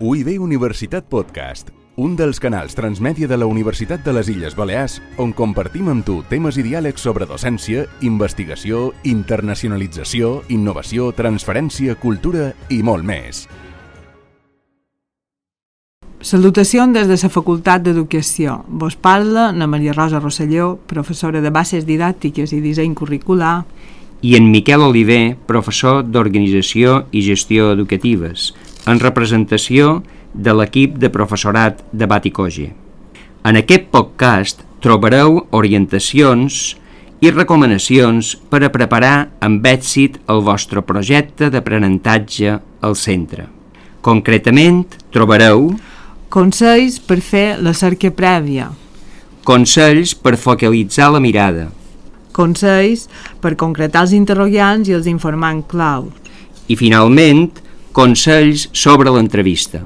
UIB Universitat Podcast, un dels canals transmèdia de la Universitat de les Illes Balears on compartim amb tu temes i diàlegs sobre docència, investigació, internacionalització, innovació, transferència, cultura i molt més. Salutacions des de la Facultat d'Educació. Vos parla na Maria Rosa Rosselló, professora de bases didàctiques i disseny curricular, i en Miquel Oliver, professor d'Organització i Gestió Educatives, en representació de l'equip de professorat de Baticoge. En aquest podcast trobareu orientacions i recomanacions per a preparar amb èxit el vostre projecte d'aprenentatge al centre. Concretament, trobareu consells per fer la cerca prèvia, consells per focalitzar la mirada, consells per concretar els interrogants i els informant clau, i finalment, consells sobre l'entrevista.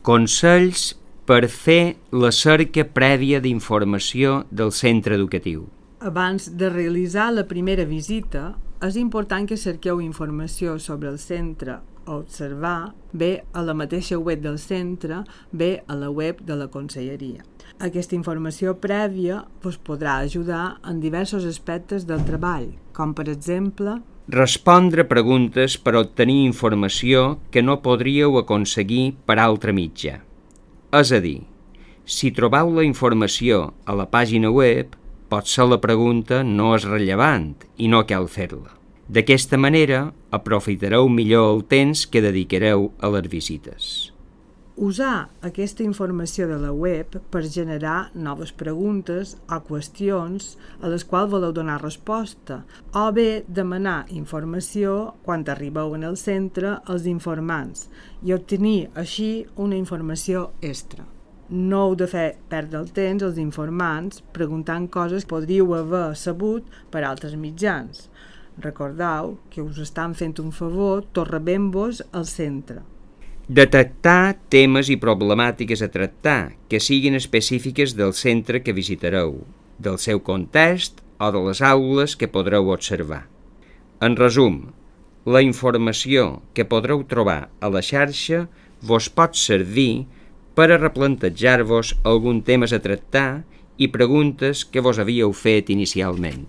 Consells per fer la cerca prèvia d'informació del centre educatiu. Abans de realitzar la primera visita, és important que cerqueu informació sobre el centre a observar bé a la mateixa web del centre, bé a la web de la conselleria. Aquesta informació prèvia us podrà ajudar en diversos aspectes del treball, com per exemple Respondre preguntes per obtenir informació que no podríeu aconseguir per altre mitjà. És a dir, si trobeu la informació a la pàgina web, potser la pregunta no és rellevant i no cal fer-la. D'aquesta manera, aprofitareu millor el temps que dedicareu a les visites usar aquesta informació de la web per generar noves preguntes o qüestions a les quals voleu donar resposta, o bé demanar informació quan arribeu en el centre als informants i obtenir així una informació extra. No heu de fer perdre el temps als informants preguntant coses que podríeu haver sabut per altres mitjans. Recordeu que us estan fent un favor tot rebent-vos al centre. Detectar temes i problemàtiques a tractar que siguin específiques del centre que visitareu, del seu context o de les aules que podreu observar. En resum, la informació que podreu trobar a la xarxa vos pot servir per a replantejar-vos algun temes a tractar i preguntes que vos havíeu fet inicialment.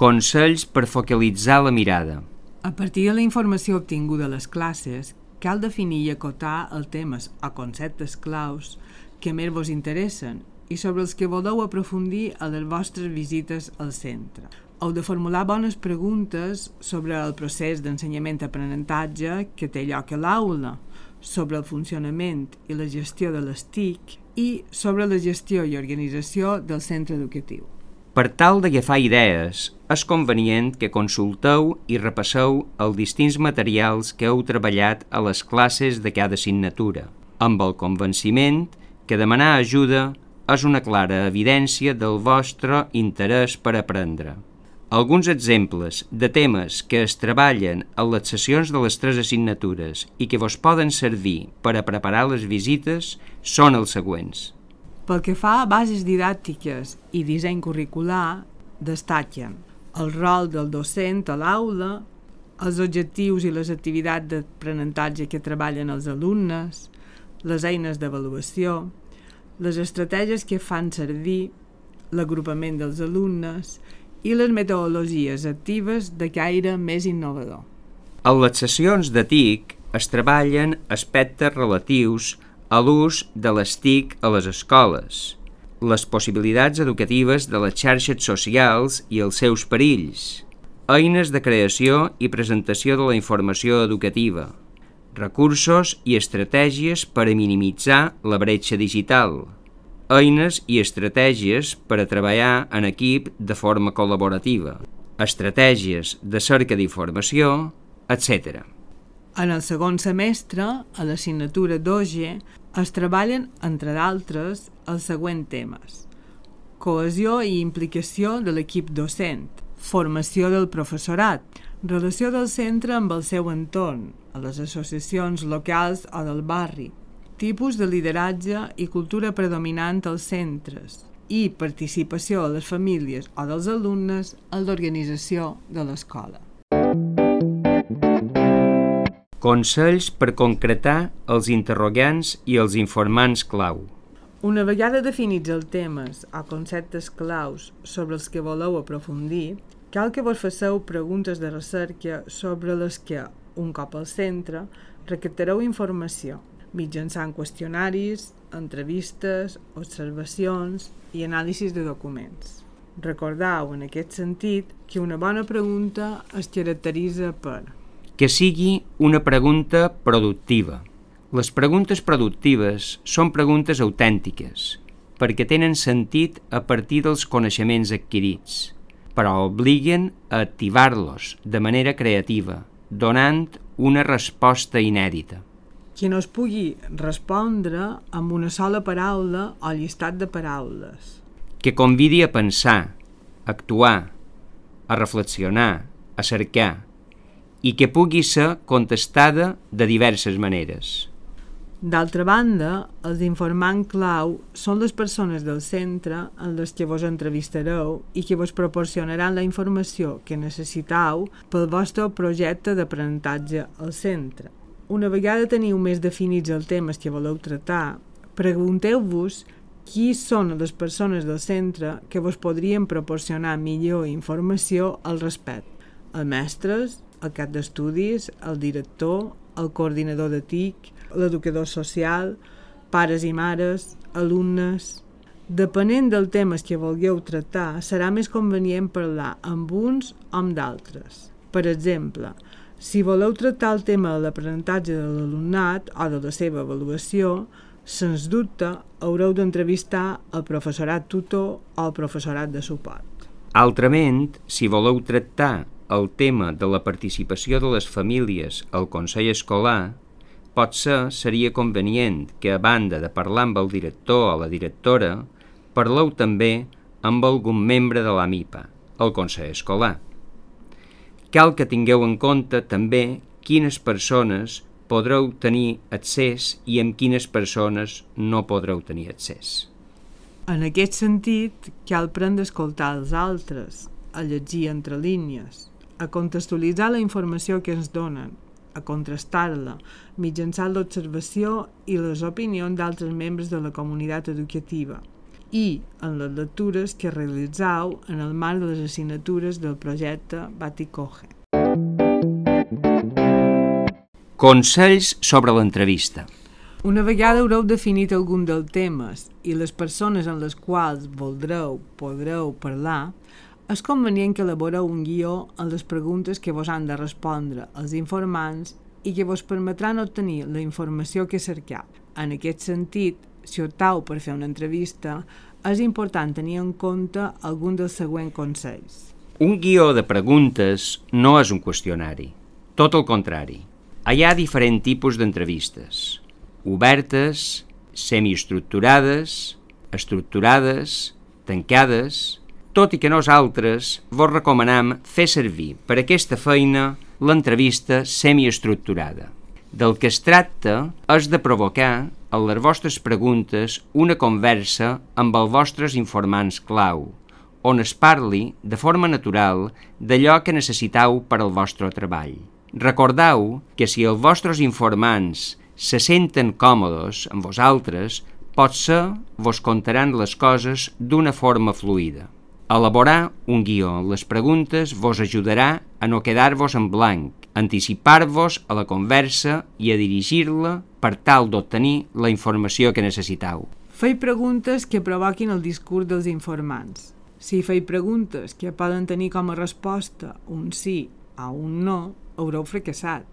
Consells per focalitzar la mirada. A partir de la informació obtinguda a les classes, cal definir i acotar els temes o conceptes claus que més vos interessen i sobre els que voleu aprofundir a les vostres visites al centre. Heu de formular bones preguntes sobre el procés d'ensenyament-aprenentatge que té lloc a l'aula, sobre el funcionament i la gestió de les TIC i sobre la gestió i organització del centre educatiu. Per tal d'agafar idees, és convenient que consulteu i repasseu els distints materials que heu treballat a les classes de cada assignatura, amb el convenciment que demanar ajuda és una clara evidència del vostre interès per aprendre. Alguns exemples de temes que es treballen a les sessions de les tres assignatures i que vos poden servir per a preparar les visites són els següents. Pel que fa a bases didàctiques i disseny curricular, destaquen el rol del docent a l'aula, els objectius i les activitats d'aprenentatge que treballen els alumnes, les eines d'avaluació, les estratègies que fan servir, l'agrupament dels alumnes i les metodologies actives de caire més innovador. A les sessions de TIC es treballen aspectes relatius a l'ús de les TIC a les escoles, les possibilitats educatives de les xarxes socials i els seus perills, eines de creació i presentació de la informació educativa, recursos i estratègies per a minimitzar la bretxa digital, eines i estratègies per a treballar en equip de forma col·laborativa, estratègies de cerca d'informació, etc. En el segon semestre, a l'assignatura d'OGE, es treballen, entre d'altres, els següents temes. Cohesió i implicació de l'equip docent, formació del professorat, relació del centre amb el seu entorn, a les associacions locals o del barri, tipus de lideratge i cultura predominant als centres i participació de les famílies o dels alumnes en l'organització de l'escola. Consells per concretar els interrogants i els informants clau. Una vegada definits els temes o conceptes claus sobre els que voleu aprofundir, cal que vos faceu preguntes de recerca sobre les que, un cop al centre, recaptareu informació mitjançant qüestionaris, entrevistes, observacions i anàlisis de documents. Recordeu, en aquest sentit, que una bona pregunta es caracteritza per que sigui una pregunta productiva. Les preguntes productives són preguntes autèntiques, perquè tenen sentit a partir dels coneixements adquirits, però obliguen a activar-los de manera creativa, donant una resposta inèdita. Qui no es pugui respondre amb una sola paraula o llistat de paraules. Que convidi a pensar, a actuar, a reflexionar, a cercar, i que pugui ser contestada de diverses maneres. D'altra banda, els informant clau són les persones del centre en les que vos entrevistareu i que vos proporcionaran la informació que necessitau pel vostre projecte d'aprenentatge al centre. Una vegada teniu més definits els temes que voleu tractar, pregunteu-vos qui són les persones del centre que vos podrien proporcionar millor informació al respecte. Els mestres, el cap d'estudis, el director, el coordinador de TIC, l'educador social, pares i mares, alumnes... Depenent del temes que vulgueu tractar, serà més convenient parlar amb uns o amb d'altres. Per exemple, si voleu tractar el tema de l'aprenentatge de l'alumnat o de la seva avaluació, sens dubte haureu d'entrevistar el professorat tutor o el professorat de suport. Altrament, si voleu tractar el tema de la participació de les famílies al Consell Escolar, potser seria convenient que, a banda de parlar amb el director o la directora, parleu també amb algun membre de la MIPA, el Consell Escolar. Cal que tingueu en compte també quines persones podreu tenir accés i amb quines persones no podreu tenir accés. En aquest sentit, cal prendre a escoltar els altres, a llegir entre línies, a contextualitzar la informació que ens donen, a contrastar-la mitjançant l'observació i les opinions d'altres membres de la comunitat educativa i en les lectures que realitzau en el marc de les assignatures del projecte Baticoge. Consells sobre l'entrevista. Una vegada haureu definit algun dels temes i les persones en les quals voldreu, podreu parlar, és convenient que elaboreu un guió en les preguntes que vos han de respondre els informants i que vos permetran obtenir la informació que cerqueu. En aquest sentit, si optau per fer una entrevista, és important tenir en compte algun dels següents consells. Un guió de preguntes no és un qüestionari, tot el contrari hi ha diferents tipus d'entrevistes. Obertes, semiestructurades, estructurades, tancades... Tot i que nosaltres vos recomanam fer servir per aquesta feina l'entrevista semiestructurada. Del que es tracta és de provocar a les vostres preguntes una conversa amb els vostres informants clau, on es parli de forma natural d'allò que necessitau per al vostre treball. Recordeu que si els vostres informants se senten còmodes amb vosaltres, potser vos contaran les coses d'una forma fluida. Elaborar un guió les preguntes vos ajudarà a no quedar-vos en blanc, anticipar-vos a la conversa i a dirigir-la per tal d'obtenir la informació que necessitau. Fei preguntes que provoquin el discurs dels informants. Si fei preguntes que poden tenir com a resposta un sí o un no, haureu fracassat.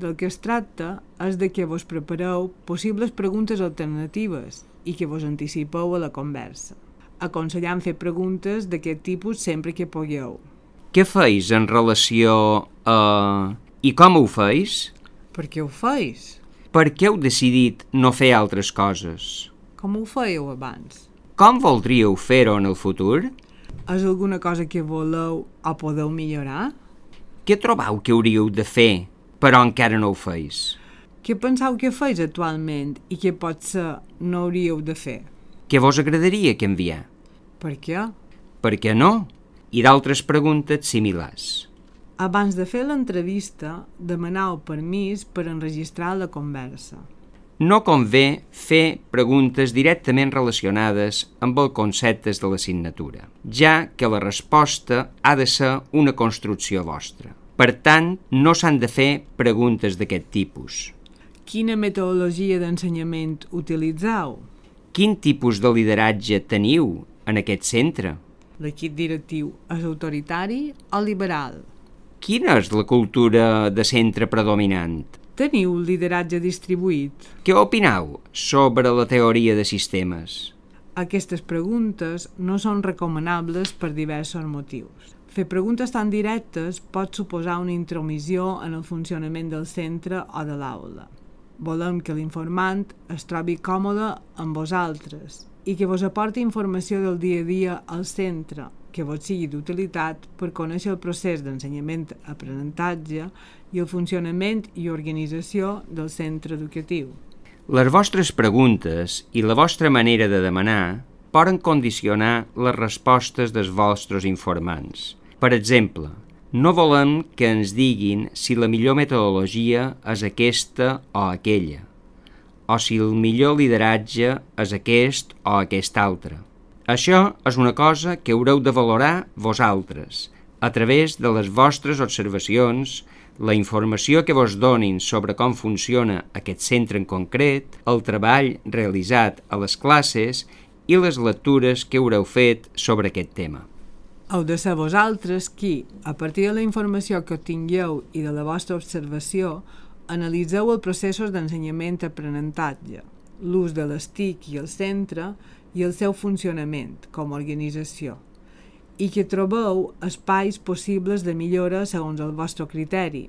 Del que es tracta és de que vos prepareu possibles preguntes alternatives i que vos anticipeu a la conversa. Aconsellant fer preguntes d'aquest tipus sempre que pugueu. Què feis en relació a... I com ho feis? Per què ho feis? Per què heu decidit no fer altres coses? Com ho fèieu abans? Com voldríeu fer-ho en el futur? És alguna cosa que voleu o podeu millorar? Què trobau que hauríeu de fer, però encara no ho feis? Què penseu que feis actualment i que potser no hauríeu de fer? Què vos agradaria canviar? Per què? Per què no? I d'altres preguntes similars. Abans de fer l'entrevista, demaneu permís per enregistrar la conversa. No convé fer preguntes directament relacionades amb els conceptes de l'assignatura, ja que la resposta ha de ser una construcció vostra. Per tant, no s'han de fer preguntes d'aquest tipus. Quina metodologia d'ensenyament utilitzeu? Quin tipus de lideratge teniu en aquest centre? L'equip directiu és autoritari o liberal? Quina és la cultura de centre predominant? Teniu lideratge distribuït? Què opinau sobre la teoria de sistemes? Aquestes preguntes no són recomanables per diversos motius. Fer preguntes tan directes pot suposar una intromissió en el funcionament del centre o de l'aula. Volem que l'informant es trobi còmode amb vosaltres i que vos aporti informació del dia a dia al centre que vos sigui d'utilitat per conèixer el procés d'ensenyament-aprenentatge i el funcionament i organització del centre educatiu. Les vostres preguntes i la vostra manera de demanar poden condicionar les respostes dels vostres informants. Per exemple, no volem que ens diguin si la millor metodologia és aquesta o aquella, o si el millor lideratge és aquest o aquest altre. Això és una cosa que haureu de valorar vosaltres, a través de les vostres observacions, la informació que vos donin sobre com funciona aquest centre en concret, el treball realitzat a les classes i les lectures que haureu fet sobre aquest tema. Heu de ser vosaltres qui, a partir de la informació que obtingueu i de la vostra observació, analitzeu els processos d'ensenyament-aprenentatge, l'ús de les TIC i el centre i el seu funcionament com a organització i que trobeu espais possibles de millora segons el vostre criteri,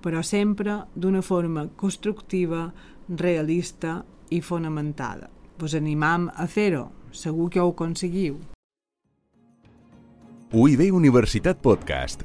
però sempre d'una forma constructiva, realista i fonamentada. Vos animam a fer-ho, segur que ho aconseguiu. UIB Universitat Podcast